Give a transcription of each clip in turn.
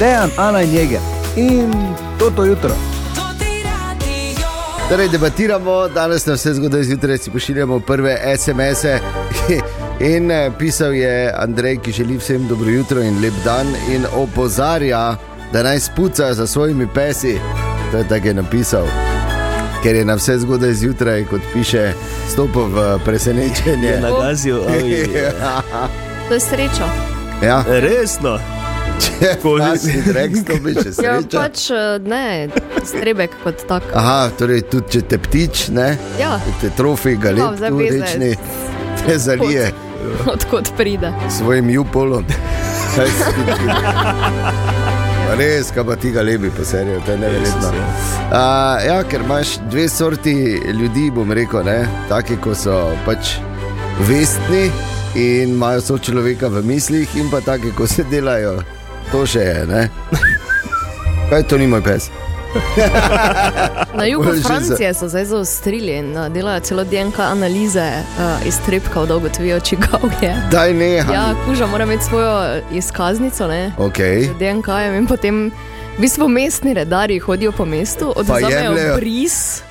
Dejan, Ana in Jeger. In to to jutro. Torej, debatiramo, danes na vse zgodaj zjutraj si pošiljamo prve SMS-e. In eh, pisal je Andrej, ki želi vsem dobro jutro in lep dan, in opozarja, da naj spuca za svojimi pesi. To je tako je napisal. Ker je na vse zgodaj zjutraj, kot piše, stopil v presenečenje. Na gazijo, oj. To je sreča. Ja, Resno. če si rekel, to bi še Ja, sreča. pač eh, ne, strebek kot tak. Aha, torej tudi če te ptič, ne? Ja, te trofi, tu zaveze. rečni, te zalije odkot pride. s svojim jupolom. Res, kaj pa ti ga lebi, pa serijo, to je neverjetno. Uh, ja, ker imaš dve sorti ljudi, bom rekel, ne? taki, ko so pač vestni in imajo so človeka v mislih, in pa taki, ko se delajo. To še je, ne? Kaj to ni moj pes? Na jugu Francije so zdaj zaostrili in eh, delajo celo DNK analize uh, iztrebkov, da ugotovijo, čigav je. Daj ne, Ja, kuža mora imeti svojo izkaznico, ne? Okay. Z DNK-jem in potem v bistvu mestni redarji hodijo po mestu, odvzamejo jemljejo. bris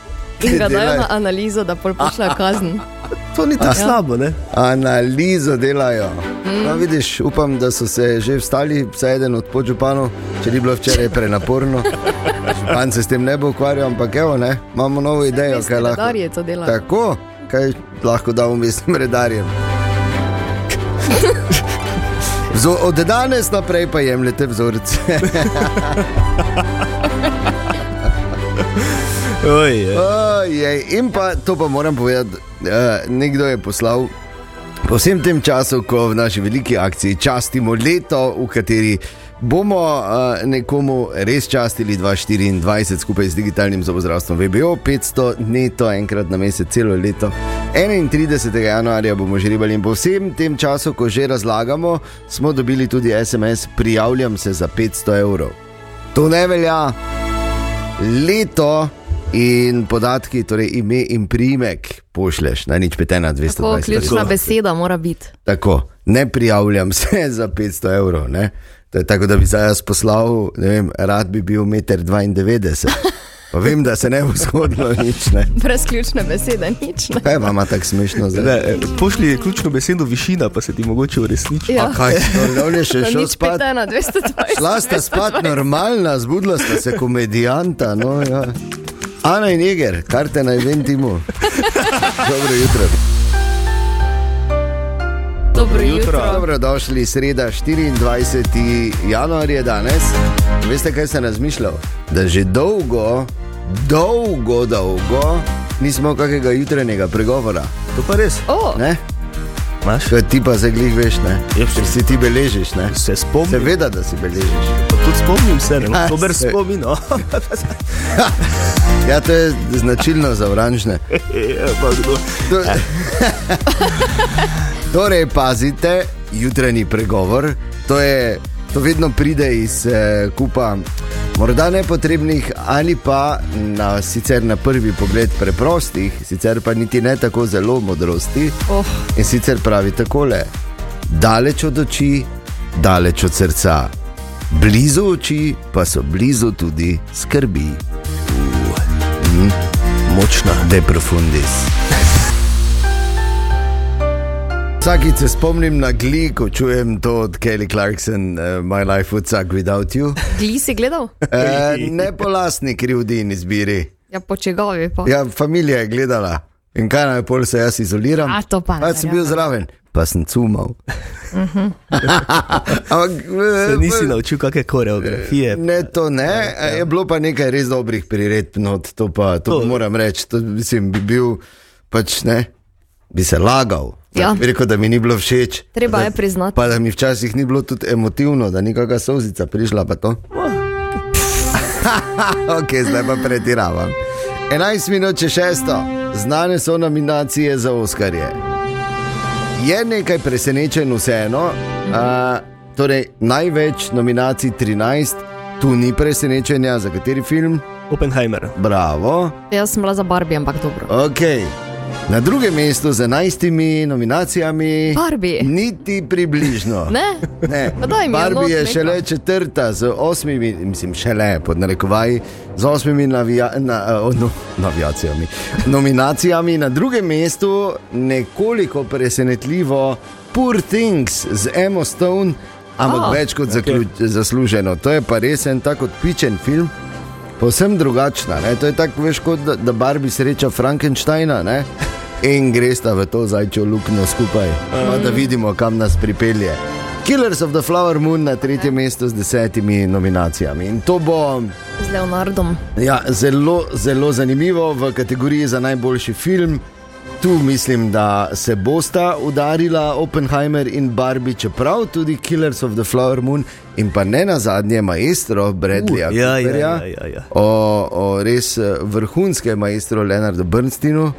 in ga dajo na analizo, da pol pošljajo kazen. To ni tako Ja. slabo, ne? Analizo delajo. Mm. No, vidiš, upam, da so se že vstali, vsaj eden od podžupanov, če ni bilo včeraj prenaporno. Župan se s tem ne bo ukvarjal, ampak evo, ne, imamo novo idejo, Mestni kaj lahko. redarji to delajo. Tako, kaj lahko damo mestnim redarjem. Vzo, od danes naprej pa jemljete vzorce. Oj, je. Ojej, in pa to pa moram povedati, uh, nekdo je poslal. Po vsem tem času, ko v naši veliki akciji častimo leto, v kateri bomo uh, nekomu res častili 2024 skupaj z digitalnim zobozdravstvom VBO, 500 neto enkrat na mesec, celo leto. 31. januarja bomo že ribali in po vsem tem času, ko že razlagamo, smo dobili tudi SMS, prijavljam se za 500 evrov. To ne velja, leto in podatki, torej ime in priimek, pošleš na nič petena Tako 220. ključna beseda mora biti. Tako, ne prijavljam se za 500 evrov. Ne? To je tako, da bi zdaj jaz poslal, ne vem, rad bi bil 1,92 m. Pa vem, da se ne bo zgodilo nič. Ne? Brez ključne besede, nič. Ne. Kaj vam je tako smešno zdaj? Ne, eh, pošli ključno besedo višina, pa se ti mogoče uresniči. Ja. A kaj, no, je še Na šel spat? petena, 220. Šla sta spat normalna, zbudila sta se komedijanta. No, ja. Ana in Jeger, karte na eventimu. Dobro jutro. Dobro jutro. Dobrodošli, sreda 24. januar je danes. Veste, kaj sem razmišljal? Da že dolgo, dolgo, dolgo nismo kakega jutranjega pregovora. To pa res. O, Ne? Imaš? Kaj ti pa zdaj glih veš, ne? Ja, Ker si ti beležiš, ne? Se spomnim. Seveda, da si beležiš. Pa Tudi spomnim se, ne? Ja, dober se- spomin. No. Ja, to je značilno za oranžne. Ja, pa kdo? To- Torej, pazite, jutranji pregovor. To, je, to vedno pride iz eh, kupa morda nepotrebnih ali pa na, sicer na prvi pogled preprostih, sicer pa niti ne tako zelo modrosti. oh, In sicer pravi takole: daleč od oči, daleč od srca, blizu oči pa so blizu tudi skrbi. Močna. De profundis. Vsakič se spomnim na gli, ko čujem to od Kelly Clarkson, uh, My Life Would Suck Without You. gli si gledal? Uh, ne po lastni krivdi in izbiri. Ja, po čegavi pa. Ja, familija je gledala in kaj naj pol se jaz izoliram. A, to pa ne Pa sem bil verjamem. zraven, pa sem cumal. Ampak, Se eh, nisi naučil kakšne koreografije. Ne, to ne. Ja. Je bilo pa nekaj res dobrih priredb, no, to pa to To- moram reči. To, mislim, bi bil pač ne, bi se lagal. Ja. Rekel, da mi ni bilo všeč. Treba da, je priznati. Pa da mi včasih ni bilo tudi emotivno, da ni kakšna solzica prišla. Pa to. ok, zdaj pa pretiravam. 11 minut če šesto, znane so nominacije za Oscarje. Je nekaj presenečen, vseeno. Uh, torej, največ nominacij 13, tu ni presenečenja, za kateri film. Oppenheimer. Bravo, Jaz sem bila za Barbie, ampak dobro. ok. Na drugem mestu z 11 nominacijami. Barbie. Niti približno. Ne? Ne. Barbie je nekaj. šele četrta z osmimi, mislim, šele pod narekovaji, z osmimi navija, na, uh, no, navijacijami. Nominacijami na drugem mestu, nekoliko presenetljivo, Poor Things z Emma Stone, ampak oh, več kot zaključ, zasluženo. To je pa res en tako odpičen film. Povsem drugačna. Ne? To je tako, veš, kot da, da Barbie sreča Frankensteina ne? In gresta v to zajčjo luknjo skupaj, pa da vidimo, kam nas pripelje. Killers of the Flower Moon na tretjem mestu z desetimi nominacijami. In to bo Z Leonardom. ja, zelo, zelo zanimivo v kategoriji za najboljši film. Tu mislim, da se bosta udarila Oppenheimer in Barbie, čeprav tudi Killers of the Flower Moon in pa ne na zadnje maestro Bradleyja Uh, ja, ja, Cooperja, ja, ja, ja. O, o res eh, vrhunskem maestru Leonardu Bernsteinu.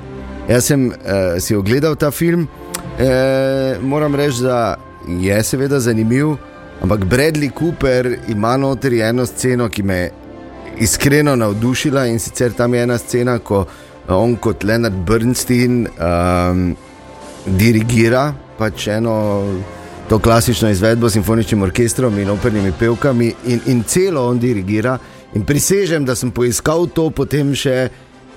Jaz sem uh, si ogledal ta film, e, moram reči, da je seveda zanimiv, ampak Bradley Cooper ima noter eno sceno, ki me je iskreno navdušila in sicer tam je ena scena, ko on kot Leonard Bernstein um, dirigira pač eno. To klasično izvedbo s simfoničnim orkestrom in opernimi pevkami, in, in celo on dirigira. In prisežem, da sem poiskal to potem še,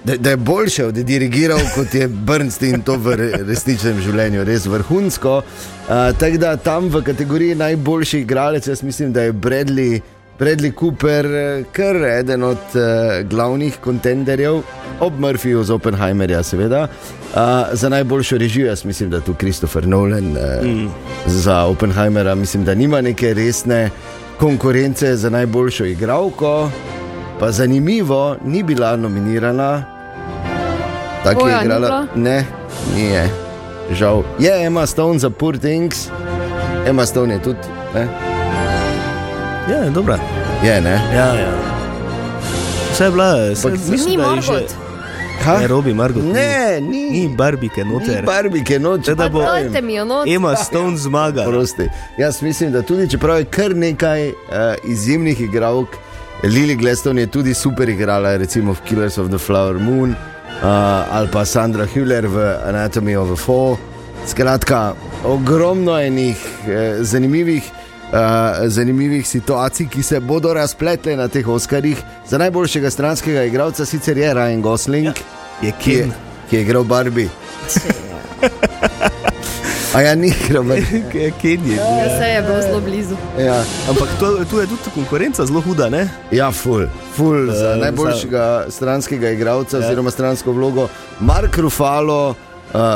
da, da je boljše od dirigiral, kot je Bernstein to v re, resničnem življenju, res vrhunsko. Uh, Tako da tam v kategoriji najboljši igralec, jaz mislim, da je Bradley, Bradley Cooper, kar eden od uh, glavnih kontenderjev, ob Murphyju z Oppenheimerja, seveda. Uh, za najboljšo režijo, jaz mislim, da tu Christopher Nolan uh, mm. za Oppenheimera, mislim, da nima neke resne konkurence za najboljšo igralko. Pa zanimivo, ni bila nominirana. Tako je ni igrala. bila? Ne, ni je. Žal. Je Emma Stone za Poor Things, Emma Stone je tudi. Ne? Ja, dobra. Je, ne? Ja, ja. Vse je bila, vse, Ampak mislim, Ni da je Margot. že. Ha? Ne, Robi, Margot. Ne, ni. Ni barbike Ni noter. Barbike noče. Da bo-. Emma Stone zmaga. Prosti. Jaz mislim, da tudi čeprav je kar nekaj uh, izjemnih igralk, Lily Glaston je tudi super igrala, recimo v Killers of the Flower Moon ali pa Sandra Hüller v Anatomy of a Fall. Skratka, ogromno enih eh, zanimivih, eh, zanimivih situacij, ki se bodo razpletle na teh Oskarjih. Za najboljšega stranskega igralca sicer je Ryan Gosling, Je ki, je, Ken. ki je igral Barbie. A ja, ni igral Barbie. Je Ken je. Ja, se je bil zelo blizu. Ja. Ampak to, tu je tudi konkurenca zelo huda, ne? Ja, ful, ful uh, za Eh, najboljšega stranskega igralca, Ja. oziroma stransko vlogo, Mark Ruffalo, uh,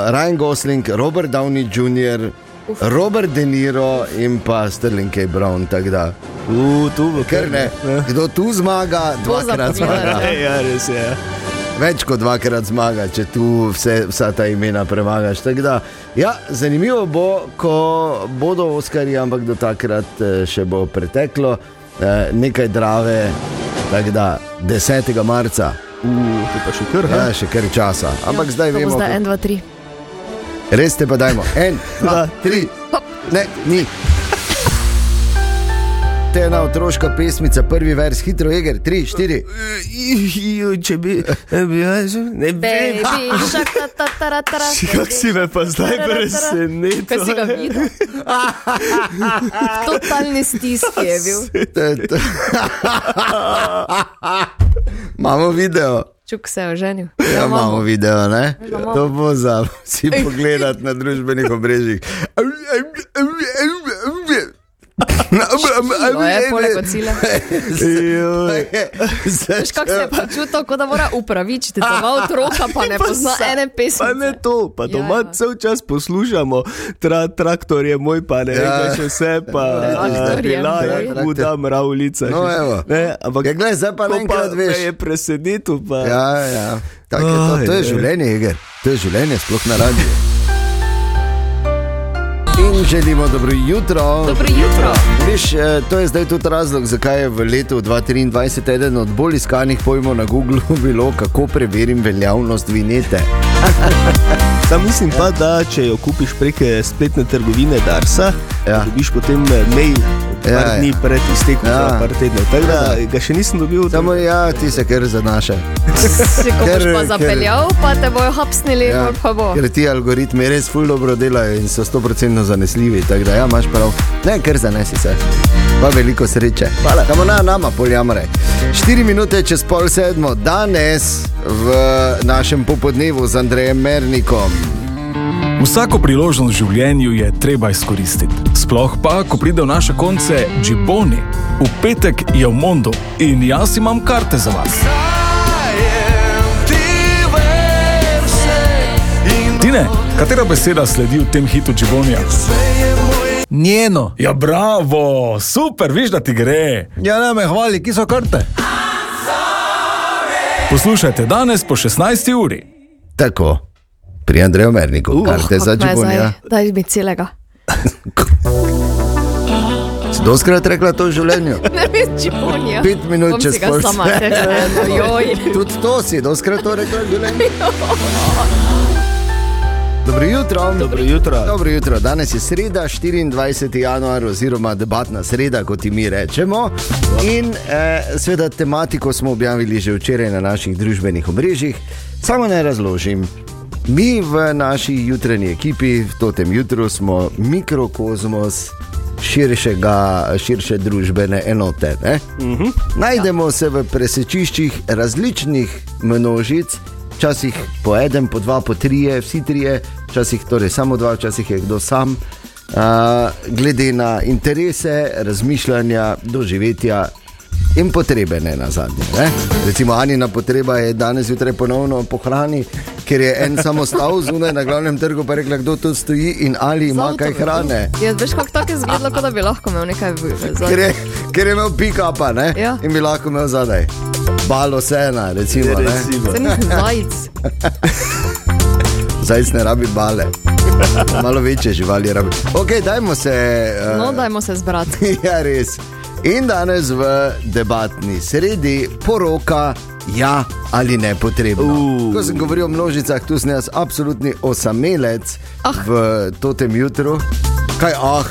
Ryan Gosling, Robert Downey Jr., Uf. Robert De Niro in pa Sterling K. Brown. tako da, U, tu Ker ne, kdo tu zmaga, dvakrat zmaga. Ja, ja, res je. Več kot dvakrat zmaga, če tu vse, vsa ta imena premagaš. Tako Da, ja, zanimivo bo, ko bodo Oskarji, ampak do takrat eh, še bo preteklo eh, nekaj drave. Tako da 10. marca, U, to pa še kar. ja, Ja. še kar časa. Ampak zdaj To bo vemo, zdaj kako- en, dva, tri. res te pa dajmo. En, dva, tri, ne, ni. To je ena otroška pesmica, prvi vers, hitro, jeger, tri, štiri. Če bi, bi jaz, ne bi. Baby, šak, ta, ta, ta, ta, ta, Kako si me pa zdaj Kaj presenetil? si ga videl? Totalni stiski je bil. Imamo video. Čuk se je oženil. Ja, imamo video, ne? imamo. To bo za vsi pogledati na družbenih omrežjih. No, je poleg ocila. Joj. Veš, kako se je pa čutil, kot da mora upravičiti, da ima otroka, pa ne pozna ene pesmi. Pa ne to, pa Ja, doma ja. cel čas poslušamo, tra, traktor je moj, pa ne Ja. še vse, pa je bila je huda mravljica. No, evo. ne, ampak Ja, glej, zdaj pa ko naenkrat veš. je presenetil, pa Ja, ja. Tak je to, to je življenje, Iger. To je življenje, sploh na radiju. In želimo dobro jutro. Dobro jutro. Viš, eh, to je zdaj tudi razlog, zakaj je v letu 2023 eden od bolj iskanih pojmov na Googlu bilo, kako preverim veljavnost vinete. Sam mislim pa, da če jo kupiš prek spletne trgovine Darsa, Ja. ja. dobiš potem eh, mail od Ja, par ja. dni pred iztekom, Ja. ja. par tednov. Tako da ga še nisem dobil. Samo ja, ti se kar zanaša. Si ko boš Ker- pa ker- zapeljal, pa te bojo hapsnili, Ja, ja. pa bo. ker ti algoritmi res ful dobro delajo in so 100% zanesljivi. Tako da, ja, imaš prav. Ne, ker zanesi se. Pa veliko sreče. Hvala. Kamo na nama, poljamre. 4 minute čez pol sedmo, danes v našem popodnevu z Andrejem Mernikom. Vsako priložnost v življenju je treba izkoristiti. Sploh pa, ko pride v naše konce Džiboni. V petek je v Mondu in jaz imam karte za vas. Tine, katera beseda sledi v tem hitu Džibonija? Njeno. Ja, bravo, super, viš, da ti gre. Ja, ne me hvali, ki so karte. Poslušajte danes po 16. uri. Tako, pri Andreju Merniku, uh, karte za Džibonija. Daj mi celega. Si doskrat rekla to v življenju? Ne vem, Džibonija. Pet minut Bom čez pol sama rekla, joj. Tudi to si, doskrat to rekla v življenju. Dobro jutro. Dobro jutro. Dobro jutro. Danes je sreda, 24. januar, oziroma debatna sreda, kot ji mi rečemo. In eh, seveda tematiko smo objavili že včeraj na naših družbenih omrežjih. Samo naj razložim. Mi v naši jutranji ekipi, v tem jutru, smo mikrokozmos širšega, širše družbene enote. ne? Najdemo se v presečiščih različnih množic, včasih po en, po dva, po trije, vsi trije, včasih torej samo dva, včasih je kdo sam. Uh, glede na interese, razmišljanja, doživetja in potrebe, ne na zadnje. Ne? Recimo, Anina potreba je danes zjutraj ponovno po hrani, ker je en samo stal zunaj na glavnem trgu, pa je rekla, kdo tu stoji in ali ima kaj hrane. Ja, veš, kako tako je izgledalo, kot da bi lahko imel nekaj v Ker zadnji. je, ker je imel pick-up Ja. in bi lahko imel zadaj. Balo sena, recimo. Ne? Recimo. Se nisem zajec. Zajec ne rabi bale. Malo večje živali rabi. Ok, dajmo se. Uh, No, dajmo se zbrati. ja, res. In danes v debatni sredi poroka. Ja ali ne potrebno. Uh. Ko sem govoril o množicah, tu sem jaz absolutni osamelec Ah. v tem jutru. Kaj ah?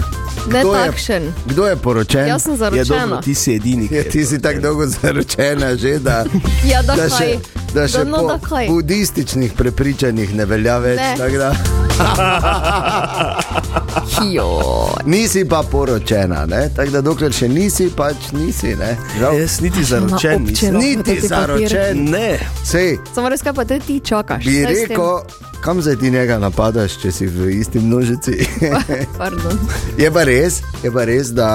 Ne Kdo je- takšen. Kdo je poročen? Jaz sem Je dobro, zaročena. ti si edini. Ja, ti si tako dolgo zaročena, že, da, Ja, da da kaj. še, da še Da no, po da kaj. budističnih prepričanjih ne velja več. Ne. Nisi pa poročena, ne? tako da dokler še nisi, pač nisi. Jaz niti zaročen nisem. niti zaročen. Ne, Sej, Samo res, kaj pa te ti čakaš? bi rekel, kam zdaj ti njega napadaš, če si v isti množici. Pardon. je, pa res, je pa res, da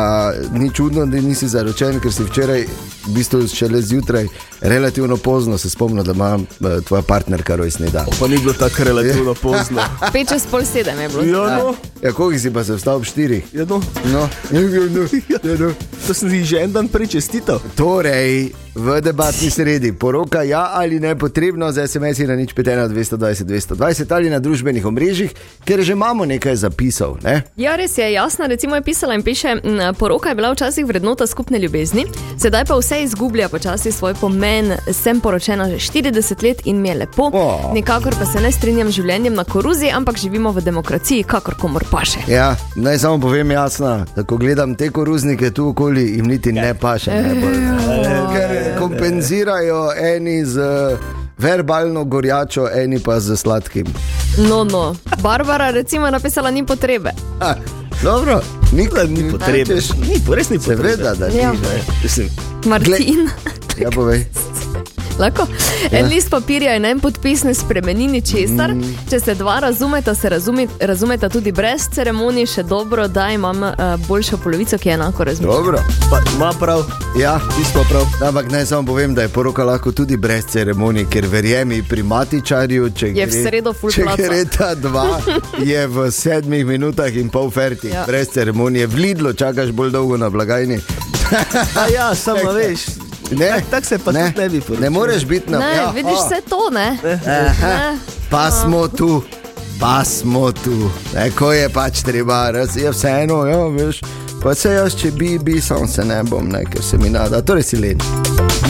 ni čudno, da nisi zaročen, ker si včeraj, v bistvu šele zjutraj, relativno pozno se spomnil, da ima eh, tvoja partnerka rojstni dan. pa ni bilo tako relativno pozno. Pet čez pol sedem je bilo. Ja, no, Ja, koliko si pa se vstal ob štirih? ja, no. No, no, ja, no. To sem ti že en dan prej čestital. Torej, v debatni sredi, poroka ja ali ne potrebno za SMS-i na nič 5, 220, 220 ali na družbenih omrežjih, ker že imamo nekaj zapisov. Ne? Ja, res je, jasna, recimo je pisala in piše, "M, poroka je bila včasih vrednota skupne ljubezni, sedaj pa vse izgublja počasi svoj pomen. Sem poročena že 40 let in mi je lepo, O. nikakor pa se ne strinjam z življenjem na koruzi, ampak živimo v demokraciji, kakor komor paše. Ja, naj samo povem jasno, da ko gledam te koruznike tu okoli, jim niti ne paše. Ne, bolj, ker kompenzirajo eni z eh, verbalno gorjačo, eni pa z sladkim. No, no, Barbara recimo je napisala, ni potrebe. Ah, dobro, nikoli Ni potrebe. Ni, res ni potrebe. Seveda, da ni. Ja. ne. Mislim, Martin. Ja, povej. Lahko. En list papirja in en podpis ne spremeni ničesar. Mm. Če se dva razumeta, se razumi, razumeta tudi brez ceremonij, še dobro, da imam uh, boljšo polovico, ki je enako razmišlja. Dobro. pa ima prav, Ja, ti smo prav. Ampak naj samo povem, da je poroka lahko tudi brez ceremonij, ker verjemi pri matičarju, če Je v sredo ful če gre ta dva, je v sedmih minutah in pol ferti, ja. Ja. brez ceremonije. V Lidlu čakaš bolj dolgo na blagajni. A ja, samo veš. Ne, Tak, tak se pa ne, tudi ne bi poročil. ne moreš biti na Ne, ja, vidiš a, vse to, ne? Aha, Ne. pa smo tu. Pa smo tu, ne, ko je pač treba, raz, je vseeno, ja, veš. Pa se jaz, če bi, bi, sam se ne bom, ne, ker se mi nada, torej si len.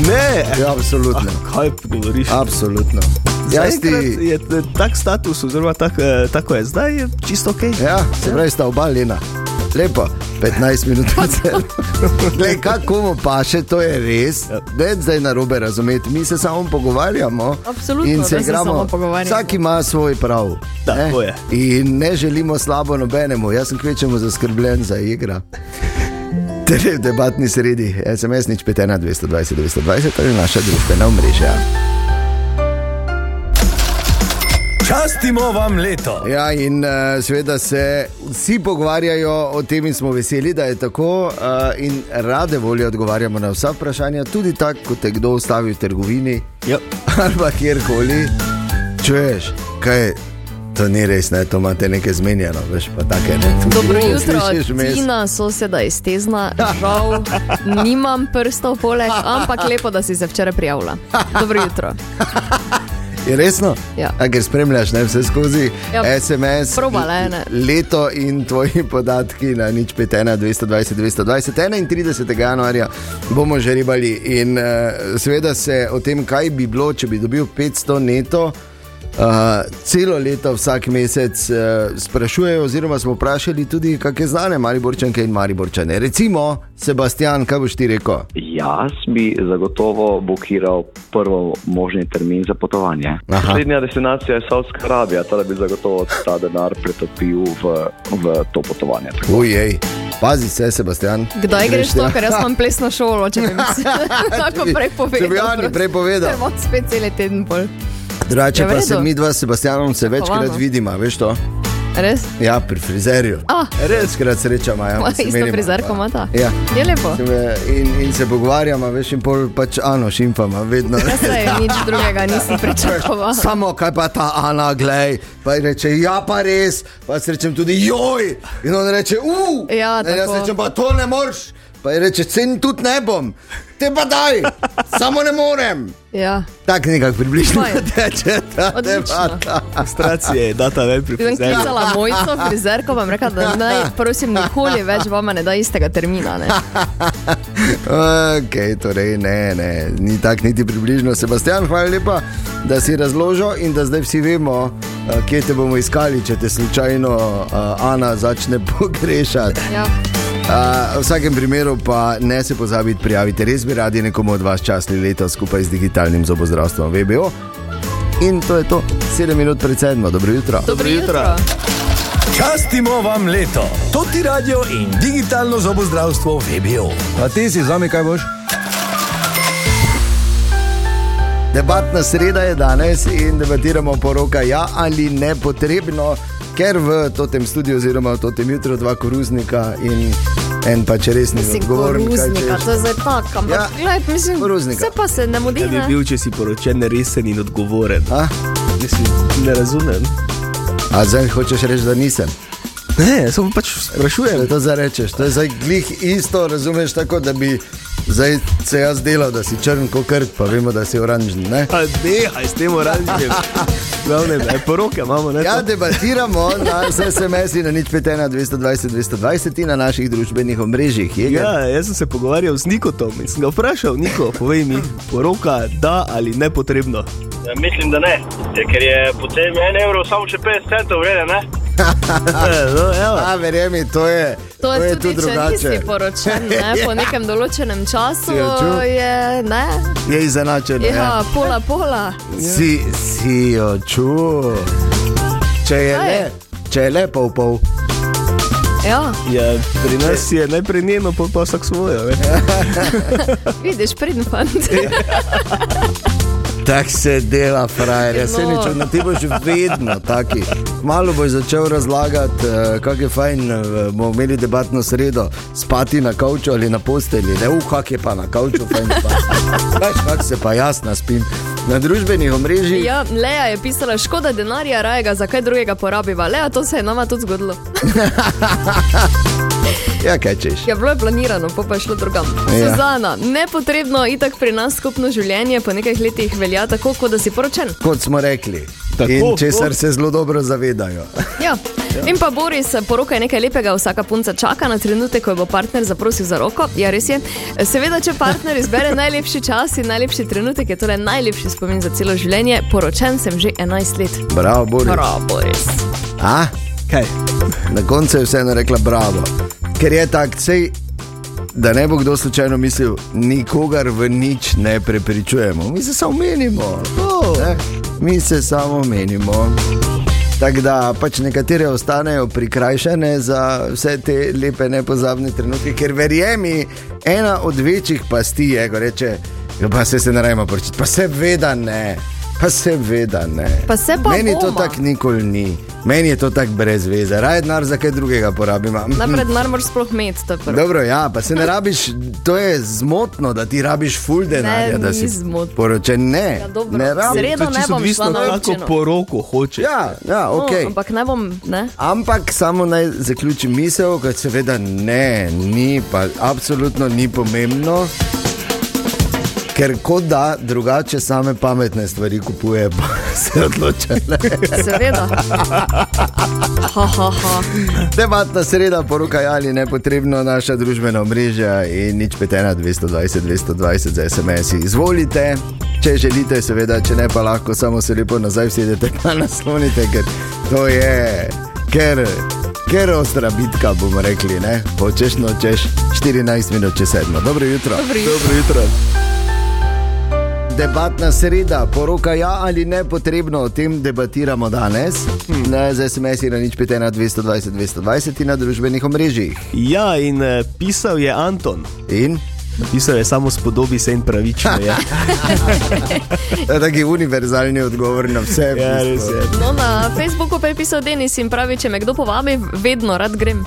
Ne, Ja, absolutno. kaj govoriš? Absolutno. Jaz Zaenkrat ti, je tak status, oziroma tak, eh, tako je zdaj, je čisto ok. ja, se pravi, sta oba lena. Lepo, 15 minut. Glej, kako mu pa še, to je res. Ne zdaj na robe razumeti, mi se samo pogovarjamo. Absolutno, in se da igramo. samo pogovarjamo. Vsak ima svoj prav. Tako ne? je. In ne želimo slabo nobenemu, jaz sem kvečemu zaskrbljen za igra. Torej, v debatni sredi, SMS nič 5, 1, 220, 220, to je naša družbena omrežja. Častimo vam leto. Ja, in uh, seveda se vsi pogovarjajo o tem, in smo veseli, da je tako. Uh, in rade volje odgovarjamo na vsa vprašanja, tudi tako, kot te kdo ustavi v trgovini Ja. ali pa kjerkoli. Čuješ, kaj to ni res, ne, to imate nekaj zmenjeno, veš pa take ne. Dobro jutro. Tina, soseda iz Tezna. Žal, nimam prstov poleg, ampak lepo, da si se včeraj prijavila. Dobro jutro. Je resno? Ja. A, ker spremljaš ne, vse skozi Ja, SMS, probala ne. leto in tvoji podatki na nič 5, 1, 220, 220, 31. januarja bomo že ribali. In uh, seveda se o tem, kaj bi bilo, če bi dobil 500 neto. Uh, celo leto, vsak mesec uh, sprašujejo, oziroma smo vprašali tudi, kakšne znane Mariborčanke in Mariborčane. Recimo, Sebastian, kaj boš ti rekel? Jaz bi zagotovo blokiral prvo možni termin za potovanje. Aha. Naslednja destinacija je Saudska Arabija, da bi zagotovo ta denar pretopil v, v to potovanje. Tako Ujej, pazi se, Sebastian. Kdaj greš to, ker jaz imam plesno šolo, če bi mi se tako prej povedal. Če bi Ani prej povedal. Ker imam spet cel teden pol. Drugače Ja, pa se mi dva s Sebastianom se večkrat vidimo, veš to? Res? Ja, pri frizerju. Ah. Večkrat srečamo. Ja, se isto menimo, frizerko pa- imata. Ja. Je lepo. In, in se pogovarjamo, veš, in pol pač Ano šimfama, vedno. Jaz se nič drugega nisem pričakovala. Samo kaj pa ta Ana, glej, pa reče, ja, pa res, pa se rečem tudi, joj, in on reče, uf, Ja, in jaz rečem, pa to ne moreš, pa ji reče, cen tudi ne bom, te pa daj, samo ne morem. Ja. Tako nekako približno teče ta debata. Frustracije je data ven pri Ker sem frizerju. klicala mojco, frizerko, vam rekla, da naj, prosim, nikoli več vama ne da istega termina. Ne? Okay, torej, ne, ne, ni tako niti približno. Sebastian, hvala lepa, da si razložil in da zdaj vsi vemo, eh, kje te bomo iskali, če te slučajno uh, Ana začne pogrešati. Ja. Uh, v vsakem primeru pa ne se pozabite prijaviti, res bi radi nekomu od vas časli leto skupaj z digitalnim zobozdravstvom VBO. In to je to, 7 minut pred sedmo, dobro jutro. Dobro jutro. Častimo vam leto. To ti radio in digitalno zobozdravstvo VBO. Pa ti si z nami, kaj boš? Debatna sreda je danes in debatiramo poroka, ja ali ne potrebno, ker v tem studiu, oziroma v tem jutru, dva koruznika in en pa če res ni odgovoren. kaj koruznika, to je zdaj tako, ampak Ja, ja, gled, mislim, koruznika. vse pa se ne mudi. Bi Ne? bil, če si poročen, resen in odgovoren. A? Mislim, ne razumem. A zdaj hočeš reči, da nisem? Ne, samo pač sprašujem. to zdaj rečeš. To je zdaj glih isto, razumeš tako, da bi zdaj se jaz delal, da si črn kot krt, pa vemo, da si oranžni. Ne? Pa nehaj s tem oranžnim. Glavne, e, poroke imamo, ne? Ja, debatiramo na SMS-i na nič 5, 220, 220 in na naših družbenih omrežjih. Je, Ja, jaz sem se pogovarjal z Nikotom in sem ga vprašal, Niko, povej mi, poroka da ali ne potrebno. Ja, mislim, da ne, Ja, ker je potem en evro samo še 50 centov vreden. Ne? E, no. A, verjemi, to je, To je tudi, tu če drugače. nisi poročen ne, po nekem določenem času, je ne. Je izenačeno. Ja, pola, pola. Si, si jo čul. Če je Kaj? le, če je le pol pol. Ja, Ja, pri nas je najprej njeno, pol pa vsak svojo. vidiš, pridn fant. Tako se dela, frajer. Jaz se No. nič, na ti boš vedno taki. Malo boš začel razlagati, uh, kako je fajn, uh, bomo imeli debatno sredo, spati na kavču ali na posteli. Ne, uh, kak je pa na kavču, fajn spati. Veš, kak se pa jaz naspim. Na družbenih omrežjih. Ja, Leja je pisala, škoda denarja, raje ga za kaj drugega porabiva. Leja, to se je nama tudi zgodilo. Ja, kaj češ. Ja, bilo je planirano, pa pa je šlo drugam. Ja. Suzana, nepotrebno, itak pri nas skupno življenje po nekaj letih velja tako, kot da si poročen. Kot smo rekli. Tako, In česar se zelo dobro zavedajo. Ja. In pa Boris, poroka je nekaj lepega, vsaka punca čaka na trenutek, ko jo bo partner zaprosil za roko. Ja, res je. Seveda, če partner izbere najlepši čas in najlepši trenutek, je to le najlepši spomin za celo življenje. Poročen sem že 11 let. Bravo, Boris. Bravo, Boris. A? Kaj? Na koncu je vseeno rekla bravo. Ker je tak, sej, da ne bo kdo slučajno mislil, nikogar v nič ne prepričujemo, mi se samo menimo. Ne? Mi se samo menimo. Tako da pač nekatere ostanejo prikrajšane za vse te lepe, nepozabne trenutke, ker verjemi, ena od večjih pasti je, ko reče, "Ja, pa se se ne rajmo poročiti, pa se veda ne. Pa se veda ne. Pa se pa Meni to bomo. tako nikoli ni, meni je to tako brez veze, raje denar za kaj drugega porabim. Najprej denar moraš sploh imeti, to. Dobro, ja, pa se ne rabiš, to je zmotno, da ti rabiš full denarja, da si zmotno. poročen. Ne, Ja, dobro. ne rabiš. Sredo To je ne čisto odvisno, kako poroko hoče. Ja, ja, ok. No, ampak ne bom, ne? Ampak samo naj zaključim misel, ker seveda ne, ni pa absolutno ni pomembno. Ker kot da drugače same pametne stvari kupuje, pa se odloča. ne. Seveda. Ha, ha, ha. Debatna sreda, poroka ali ne potrebno naša družbena mreža in nič petena 220, 220 za SMS. -i. Izvolite, če želite, seveda, če ne pa lahko samo se lepo nazaj sedete pa naslonite, ker to je, ker, ker ostra bitka, bomo rekli, ne, hočeš nočeš 14 minut čez sedmo. Dobro jutro. Dobro Dobro jutro. Debatna sreda, poroka ja ali ne potrebno, o tem debatiramo danes. Hmm. Za SMS je na nič petena 220, 220 in na družbenih omrežjih. Ja, in eh, pisal je Anton. In Pisal je samo spodobi se in pravično. Je. To je taki univerzalni odgovor na vse. Ja, res je. No, na Facebooku pa je pisal Denis in pravi, če me kdo povabi, vedno rad grem.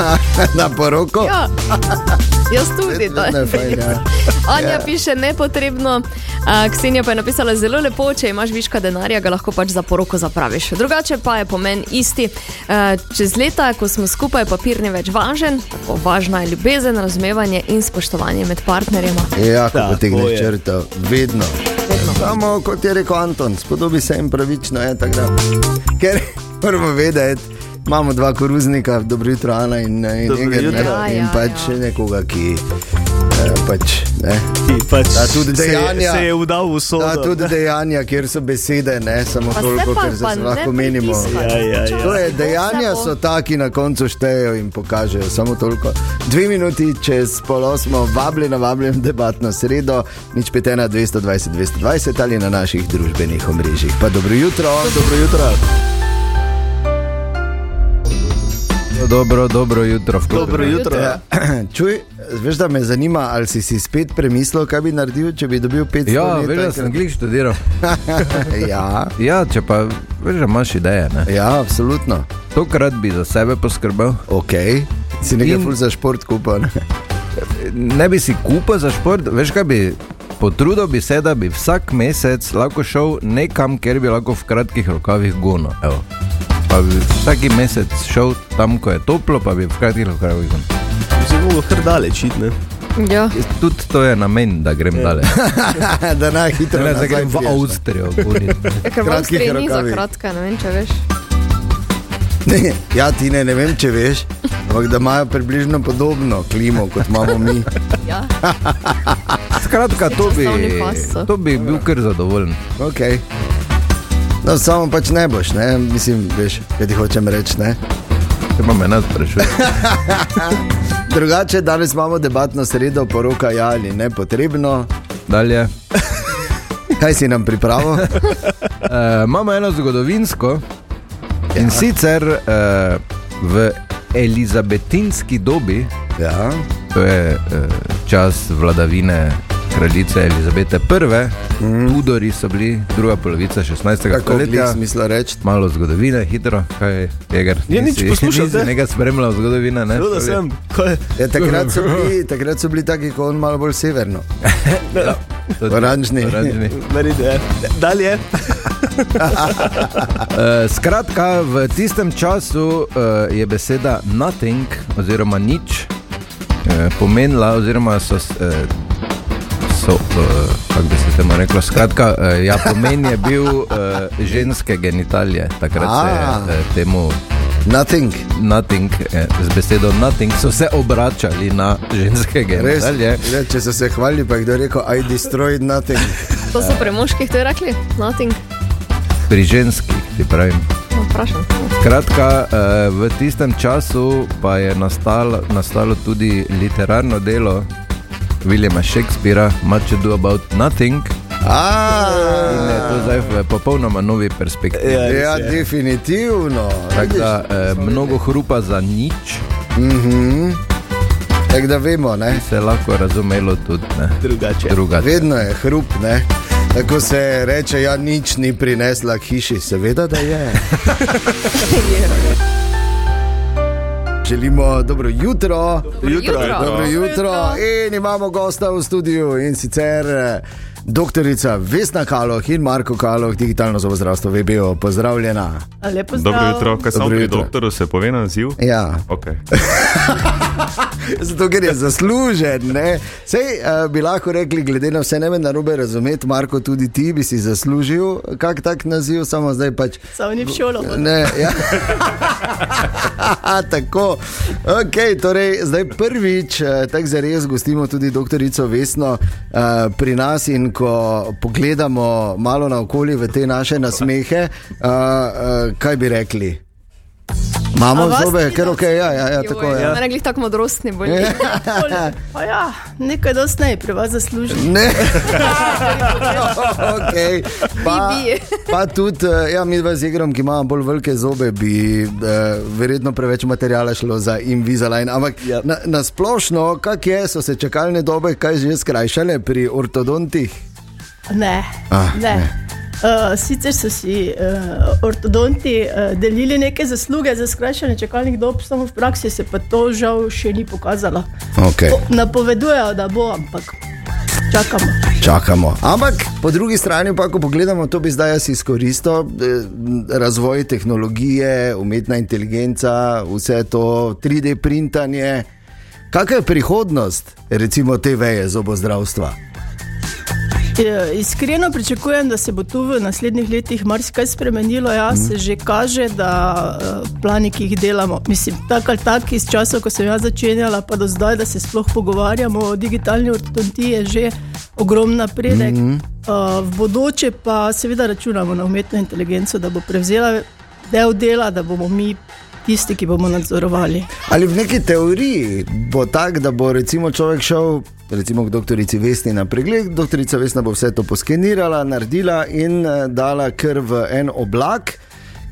na poroko. Ja, jaz tudi. fajn, ja. Anja Ja. piše nepotrebno, a, Ksenija pa je napisala zelo lepo, če imaš viška denarja, ga lahko pač za poroko zapraviš. Drugače pa je pomen isti. A, Čez leta, ko smo skupaj, papir ni več važen, tako važna je ljubezen, razumevanje in spoštovanje med partnerjema. Ja, ko potegneš črto, vedno. Samo kot je rekel Anton, spodobi se jim pravično. Je, tako da. Ker moramo vedeti, imamo dva koruznika, dobro jutro, Ana in, in Dobro Inger, jutro. ne, Ja, in ja, pač ja. nekoga, ki eh, pač, ne, Ki pač Da, tudi se, je- dejanja. se je vdal v da, tudi dejanja, kjer so besede, ne samo Pa toliko, pa- ker pa se lahko menimo. Ja, ja, ja. To je, dejanja so taki, na koncu štejejo in pokažejo samo toliko. Dve minuti čez pol osmo, vabljena, vabljen debatno sredo, nič petena 220, 220 ali na naših družbenih omrežjih. Pa dobro jutro. Dobro jutro. Dobro, dobro jutro. v klubu. Dobro jutro. Ja, čuj, veš, da me zanima, ali si si spet premislil, kaj bi naredil, če bi dobil 500 Ja, let. veš, da sem glih študiral. ja, Ja, če pa veš, da imaš ideje. Ne? ja, absolutno. Tokrat bi za sebe poskrbel. Ok, si nekaj In- ful za šport kupil. ne? Ne bi si kupil za šport, veš kaj bi. Potrudil bi se, da bi vsak mesec lahko šel nekam, kjer bi lahko v kratkih rokavih gonil. Pa bi vsak mesec šel tam, ko je toplo, pa bi v kratkih rokavih gonil. Zelo lahko kar daleč ne. Ja. Tudi to je namen, da grem dalje. da naj hitro Ne, da nazaj grem v. Avstrijo. Ja, Ker v Avstriji ni za kratka, ne vem, če veš. Ne, ja, ti ne, ne vem, če veš, ampak da imajo približno podobno klimo kot imamo mi. Ja. Skratka, to bi, to bi bil kar zadovoljen. Okay. No, samo pač ne boš, ne? mislim, veš, kaj ti hočem reči. Ne? Če pa me nas sprašuje. Drugače, danes imamo debatno sredo, poroka ja ali ne potrebno. Dalje. Kaj si nam pripravil? Uh, imamo eno zgodovinsko in sicer uh, v elizabetinski dobi, Ja. to je uh, čas vladavine kraljice Elizabete I., mm. Tudori so bili, druga polovica 16. Kako bi stoletja. smisla reči? Malo zgodovine, hitro, kaj je, Jeger. Ja, nič, poslušajte. nisi Nekaj spremljal zgodovine, ne? Seveda sem. Kaj? Ja, takrat, so bili, takrat so bili taki, kot on, malo bolj severno. To- Oranžni. Oranžni. Ja. Dalje. Uh, skratka, v tistem času uh, je beseda nothing oziroma nič uh, pomenila, oziroma so. So, uh, kako bi se temu reklo? Skratka, uh, ja, pomen je bil uh, ženske genitalije. Takrat se je uh, temu Nothing. nothing, eh, z besedo nothing, so se obračali na ženske Res, genitalije. ja, če so se hvalili, pa je kdo rekel, I destroyed nothing. To so pri moških to rekli, nothing. Pri ženskih, ti pravim. No, vprašam. Eh, v tistem času pa je nastalo, nastalo tudi literarno delo Williama Shakespearea, Much Ado About Nothing. In je to zdaj v popolnoma novi perspektivi. Ja, Ja, je. definitivno. Tako da eh, mnogo hrupa za nič Mhm. Tako da vemo, ne? se je lahko razumelo tudi ne, Drugače. drugače. vedno je hrup. Ne? Tako se reče, ja, nič ni prinesla k hiši, seveda, da je. Želimo dobro jutro. jutro. Dobro jutro. In imamo gosta v studiu in sicer doktorica Vesna Kaloh in Marko Kaloh, digitalno zobozdravstvo VBO. Pozdravljena. Lepo zdrav. Dobro jutro, kaj Dobro pri doktoru se pove naziv? Ja, Okay. zato ker je zaslužen. ne. Sej uh, bi lahko rekli, glede na vse ne me narobe razumeti, Marko, tudi ti bi si zaslužil kak tak naziv, samo zdaj pač. Samo ni v šolo. Ne, ja. tako. Okay, torej, zdaj prvič, eh, tako za res, gostimo tudi doktorico Vesno uh, pri nas. In ko pogledamo malo naokoli v te naše nasmehe, uh, uh, kaj bi rekli? Imamo zobe, ker ok, ja, ja, ja tako je. Ja. Ne rekli tako modrostni bolj. Pa ja, nekaj dosti ne, pri vas zaslužim. Ne, okay. pa, pa tudi, eh, ja, mi dva z igrom, ki imamo bolj velike zobe, bi eh, verjetno preveč materijala šlo za Invisalign. Ampak Ja. na, na splošno, kak je, so se čakalne dobe kaj že skrajšale pri ortodontih? Ne, Ah, ne. ne. Uh, sicer so si uh, ortodonti uh, delili neke zasluge za skrajšanje čakalnih dob, samo v praksi se pa to žal še ni pokazalo. Okay. Po, napovedujejo, da bo, ampak čakamo. Čakamo. Ampak po drugi strani, pa, ko pogledamo, to bi zdaj jaz izkoristil, razvoj tehnologije, umetna inteligenca, vse to 3D printanje. Kakšna je prihodnost, recimo, te veje zobozdravstva? E, Iskreno pričakujem, da se bo tu v naslednjih letih marsikaj spremenilo. Ja, Mhm. se že kaže, da uh, plani, ki jih delamo, mislim, tako ali tako iz časa, ko sem jaz začenjala, pa do zdaj, da se sploh pogovarjamo o digitalni ortodontiji, je že ogromen napredek. Mm -hmm. uh, v bodoče pa seveda računamo na umetno inteligenco, da bo prevzela del dela, da bomo mi tisti, ki bomo nadzorovali. Ali v neki teoriji bo tako, da bo recimo človek šel recimo k doktorici Vesni na pregled, doktorica Vesna bo vse to poskenirala, naredila in eh, dala kar v en oblak.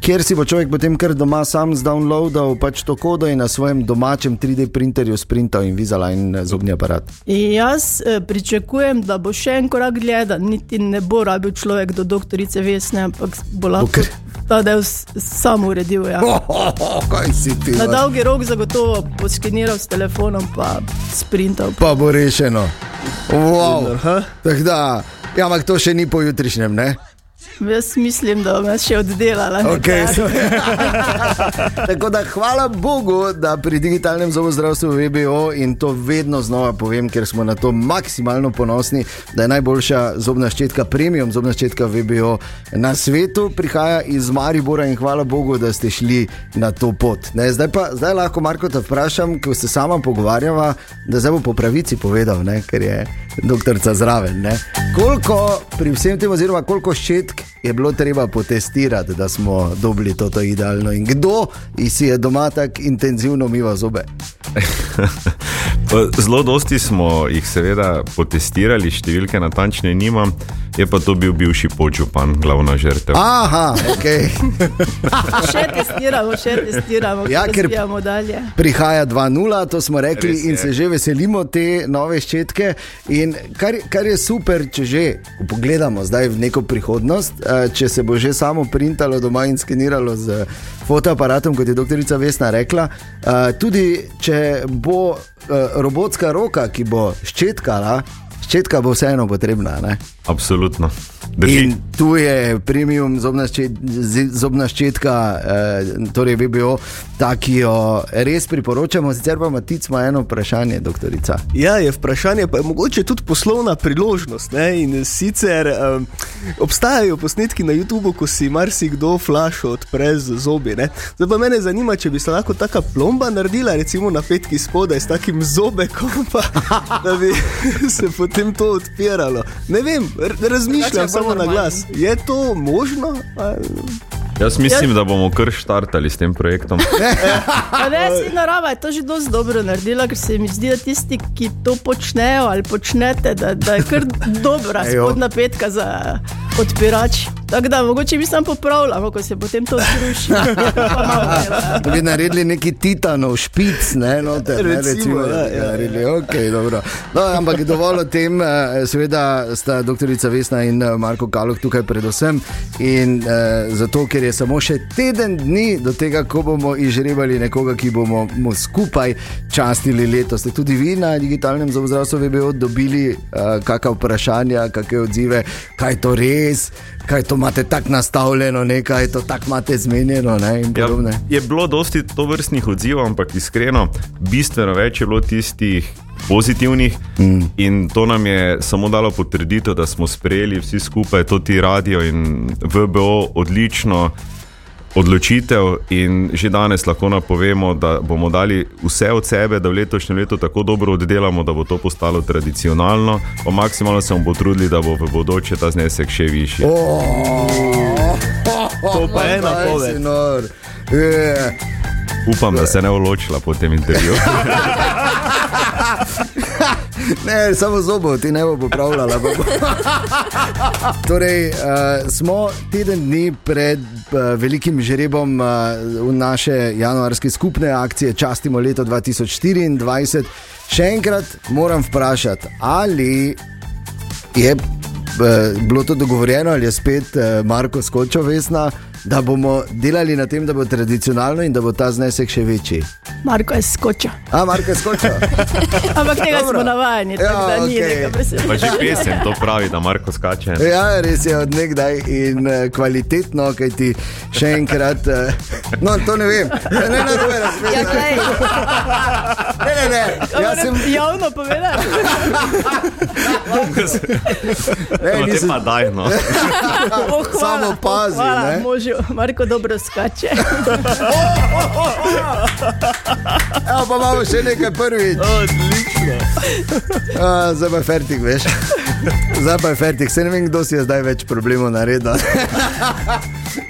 Kjer si bo človek potem kar doma sam zdownloadal pač to kodo in na svojem domačem 3D printerju sprintal Invisalign eh, zobni aparat. In jaz eh, pričakujem, da bo še en korak dlje, da niti ne bo rabil človek do doktorice Vesne, ampak bo lahko Okej. ta del sam uredil. Ja. Oh, oh, oh, kaj si ti? Na dolgi rok zagotovo poskeniral s telefonom, pa sprintal. Pa bo rešeno. Wow. Aha. Tako da, ja, ampak to še ni pojutrišnjem, ne? Jaz mislim, da bom jaz še oddelala. Okay, so... Tako da hvala Bogu, da pri digitalnem zobozdravstvu VBO in to vedno znova povem, ker smo na to maksimalno ponosni, da je najboljša zobna ščetka, premium zobna ščetka VBO na svetu, prihaja iz Maribora in hvala Bogu, da ste šli na to pot. Ne, zdaj pa zdaj lahko Marko te vprašam, ko se sama pogovarjava, da zdaj bo po pravici povedal, ne, ker je doktorica zraven. Koliko pri vsem tem, oziroma koliko ščetk je bilo treba potestirati, da smo dobili to idealno in kdo si je doma tako intenzivno umival zobe? Pa Zelo dosti smo jih seveda potestirali, številke natančne nimam, je pa to bil bivši podžupan, glavna žrtev. Aha, ok. Še testiramo, še testiramo, Ja, ker- razvijamo dalje. Prihaja 2-0, to smo rekli, Res in je. se že veselimo te nove ščetke. In kar, kar je super, če že pogledamo zdaj v neko prihodnost, eh, če se bo že samo printalo doma in skeniralo z fotoaparatom, kot je doktorica Vesna rekla, eh, tudi če bo eh, robotska roka, ki bo ščetkala, ščetka bo vseeno potrebna. Ne? Absolutno. Drži. In tu je premium zobna, ščet, zobna ščetka, eh, torej VBO, ta, ki jo res priporočamo. Sicer pa Matic ima eno vprašanje, doktorica. Ja, je vprašanje, pa je mogoče tudi poslovna priložnost. Ne? In sicer um, obstajajo posnetki na YouTubu, ko si marsikdo flašo odpre z zobi. Ne? Zdaj pa mene zanima, če bi se lahko taka plomba naredila, recimo na petki spodaj s takim zobekom, pa, da bi se potem to odpiralo. Ne vem, razmišljam je samo na glas. Je to možno? Ali... Jaz mislim, da bomo kar štartali s tem projektom. Pa Ne, si narava je to že dosti dobro naredila, ker se mi zdi, da tisti, ki to počnejo ali počnete, da, da je kar dobra Ejo. spodnja petka za odpirač. Tako da mogoče mi samo popravljamo, ko se potem to zruši. Pa malo dela. Da bi naredili neki titanov špic, ne, noter, ne, Recimo, da bi ja. naredili, okay, dobro. no, ampak dovolj o tem, eh, seveda sta doktorica Vesna in eh, Marko Kaloh tukaj predvsem in eh, zato, ker je samo še teden dni do tega, ko bomo izžrebali nekoga, ki bomo mu skupaj častili leto. Ste tudi vi na digitalnem zobozdravstvu VBO dobili uh, kakšna vprašanja, kakšne odzive, kaj je to res, kaj to imate tako nastavljeno, nekaj to tako imate zmenjeno ne, Ja, je bilo dosti to vrstnih odzivov, ampak iskreno, bistveno več je bilo tistih pozitivnih mm. in to nam je samo dalo potrditev, da smo sprejeli vsi skupaj to ti radio in VBO odlično. Odločitev in že danes lahko napovemo, da bomo dali vse od sebe, da v letošnjem letu tako dobro oddelamo, da bo to postalo tradicionalno, pa maksimalno se bomo potrudili, da bo v bodoče ta znesek še višji. To pa je napoved. Je. Upam, da se ne odločila po tem intervjuju. Ne, samo zobo ti ne bo popravljala. bo. torej, uh, smo teden dni pred uh, velikim žrebom uh, v naše januarske skupne akcije Častimo leto 2024. Še enkrat moram vprašati, ali je uh, bilo to dogovorjeno, ali je spet uh, Marko skočil vesna, da bomo delali na tem, da bo tradicionalno in da bo ta znesek še večji. Marko je skočil. A, Marko je skočil. Ampak tega Dobro. smo navajeni, tako Ja, da ni okej. nekaj presenečenja. že pesem to pravi, da Marko skače. Ja, res je odnegdaj in uh, kvalitetno, kaj ti še enkrat. Uh, no, to ne vem. Ne, ne, ne, ne, Ja, ne, ne, ne, ne. Jaz sem. Javno povedal. Ne, nisem pa daj, no. Oh, hvala, Samo pazi, oh, hvala, ne. Možu, Marko dobro skače. Evo, pa imamo še nekaj prvič. Odlično. Uh, zdaj pa je fertik, veš. Zdaj pa je fertik, se ne vem, kdo si je zdaj več problemov naredil.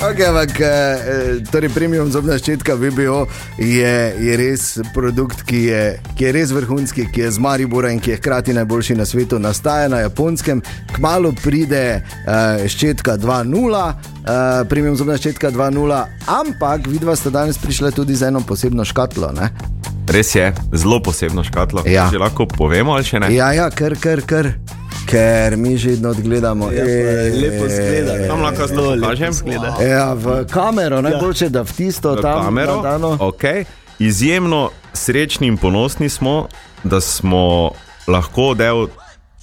Okay, ampak, eh, torej premium zobna ščetka VBO je, je res produkt, ki je, ki je res vrhunski, ki je z Maribora in ki je hkrati najboljši na svetu. Nastaja na japonskem, kmalo pride uh, ščetka 2.0, uh, premium zobna ščetka 2.0, ampak vidva sta danes prišla tudi z eno posebno škatlo. Ne? Res je, zelo posebno škatlo. Ja. Že lahko povemo ali še ne? Ja, ja, kar, kar, kar. Ker mi že vedno odgledamo. Ja, pa lepo zgleda. Tam lahko Zelo lepo zgleda. Ja, v kamero, najboljše, da v tisto v tam kamero. nadano. Okay. Izjemno srečni in ponosni smo, da smo lahko del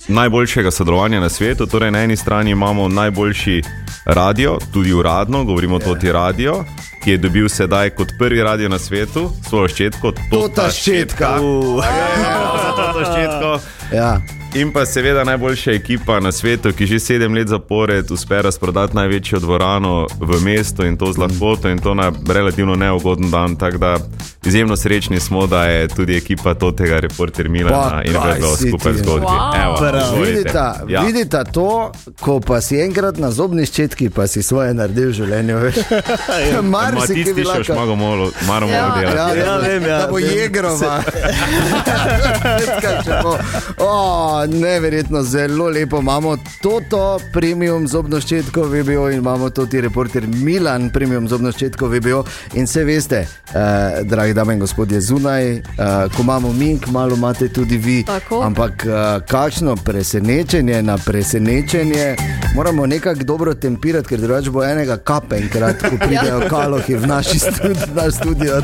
najboljšega sodelovanja na svetu. Torej, na eni strani imamo najboljši radio, tudi uradno, govorimo o Toti Radio, ki je dobil sedaj kot prvi radio na svetu svojo ščetko, Tota ščetka. Uh. To ščetko. Ja. In pa seveda najboljša ekipa na svetu, ki že sedem let zapored uspe razprodati največjo dvorano v mestu in to z lahkoto in to na relativno neugoden dan. Tako da izjemno srečni smo, da je tudi ekipa tega reporter Milana in vedno skupaj ti? zgodbi. Wow. Evo. Vidite, Ja. vidite to, ko pa si enkrat na zobni ščetki, pa si svoje naredil v življenju. veš. Mar Ma si ki tisti bi še lahko. šmago malo, malo Ja. malo Ja, delati. Ja, vem, ja, da bo jegrova. Ščetka, če bo. O, neverjetno, zelo lepo imamo toto premium zobno ščetko VBO in imamo tudi reporter Milan premium zobno ščetko VBO. In vse veste, eh, dragi dame in gospodje, zunaj, eh, ko imamo mi, malo imate tudi vi. Tako. Ampak eh, kakšno presenečenje na presenečenje. Moramo nekako dobro tempirati, ker drugače bo enega kape enkrat, ko pridejo kalohi v naš studi, naš studio.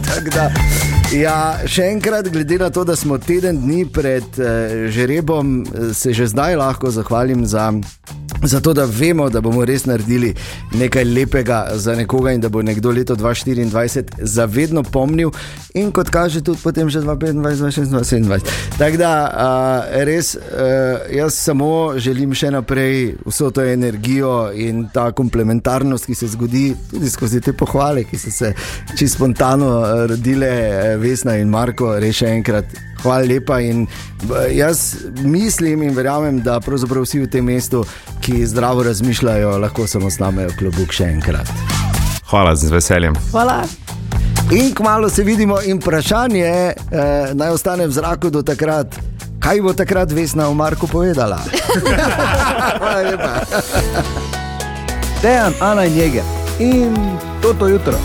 Ja, še enkrat, glede na to, da smo teden dni pred uh, žrebom, eh, se že zdaj lahko zahvalim za, za to, da vemo, da bomo res naredili nekaj lepega za nekoga in da bo nekdo leto 2024 zavedno pomnil, in kot kaže, tudi potem že 2025, 2026, 2027. Tako da uh, res, uh, jaz samo želim še naprej vso to energijo in ta komplementarnost, ki se zgodi tudi skozi te pohvale, ki so se čisto spontano rodile, Vesna in Marko, res še enkrat. Hvala lepa. In jaz mislim in verjamem, da pravzaprav vsi v tem mestu, ki zdravo razmišljajo, lahko samo snamejo klobuk še enkrat. Hvala z veseljem. Hvala. In kmalo se vidimo, in vprašanje eh, naj ostane v zraku do takrat. Kaj bo takrat Vesna v Marku povedala? Hvala lepa. Dejan, Ana in njege. In to jutro.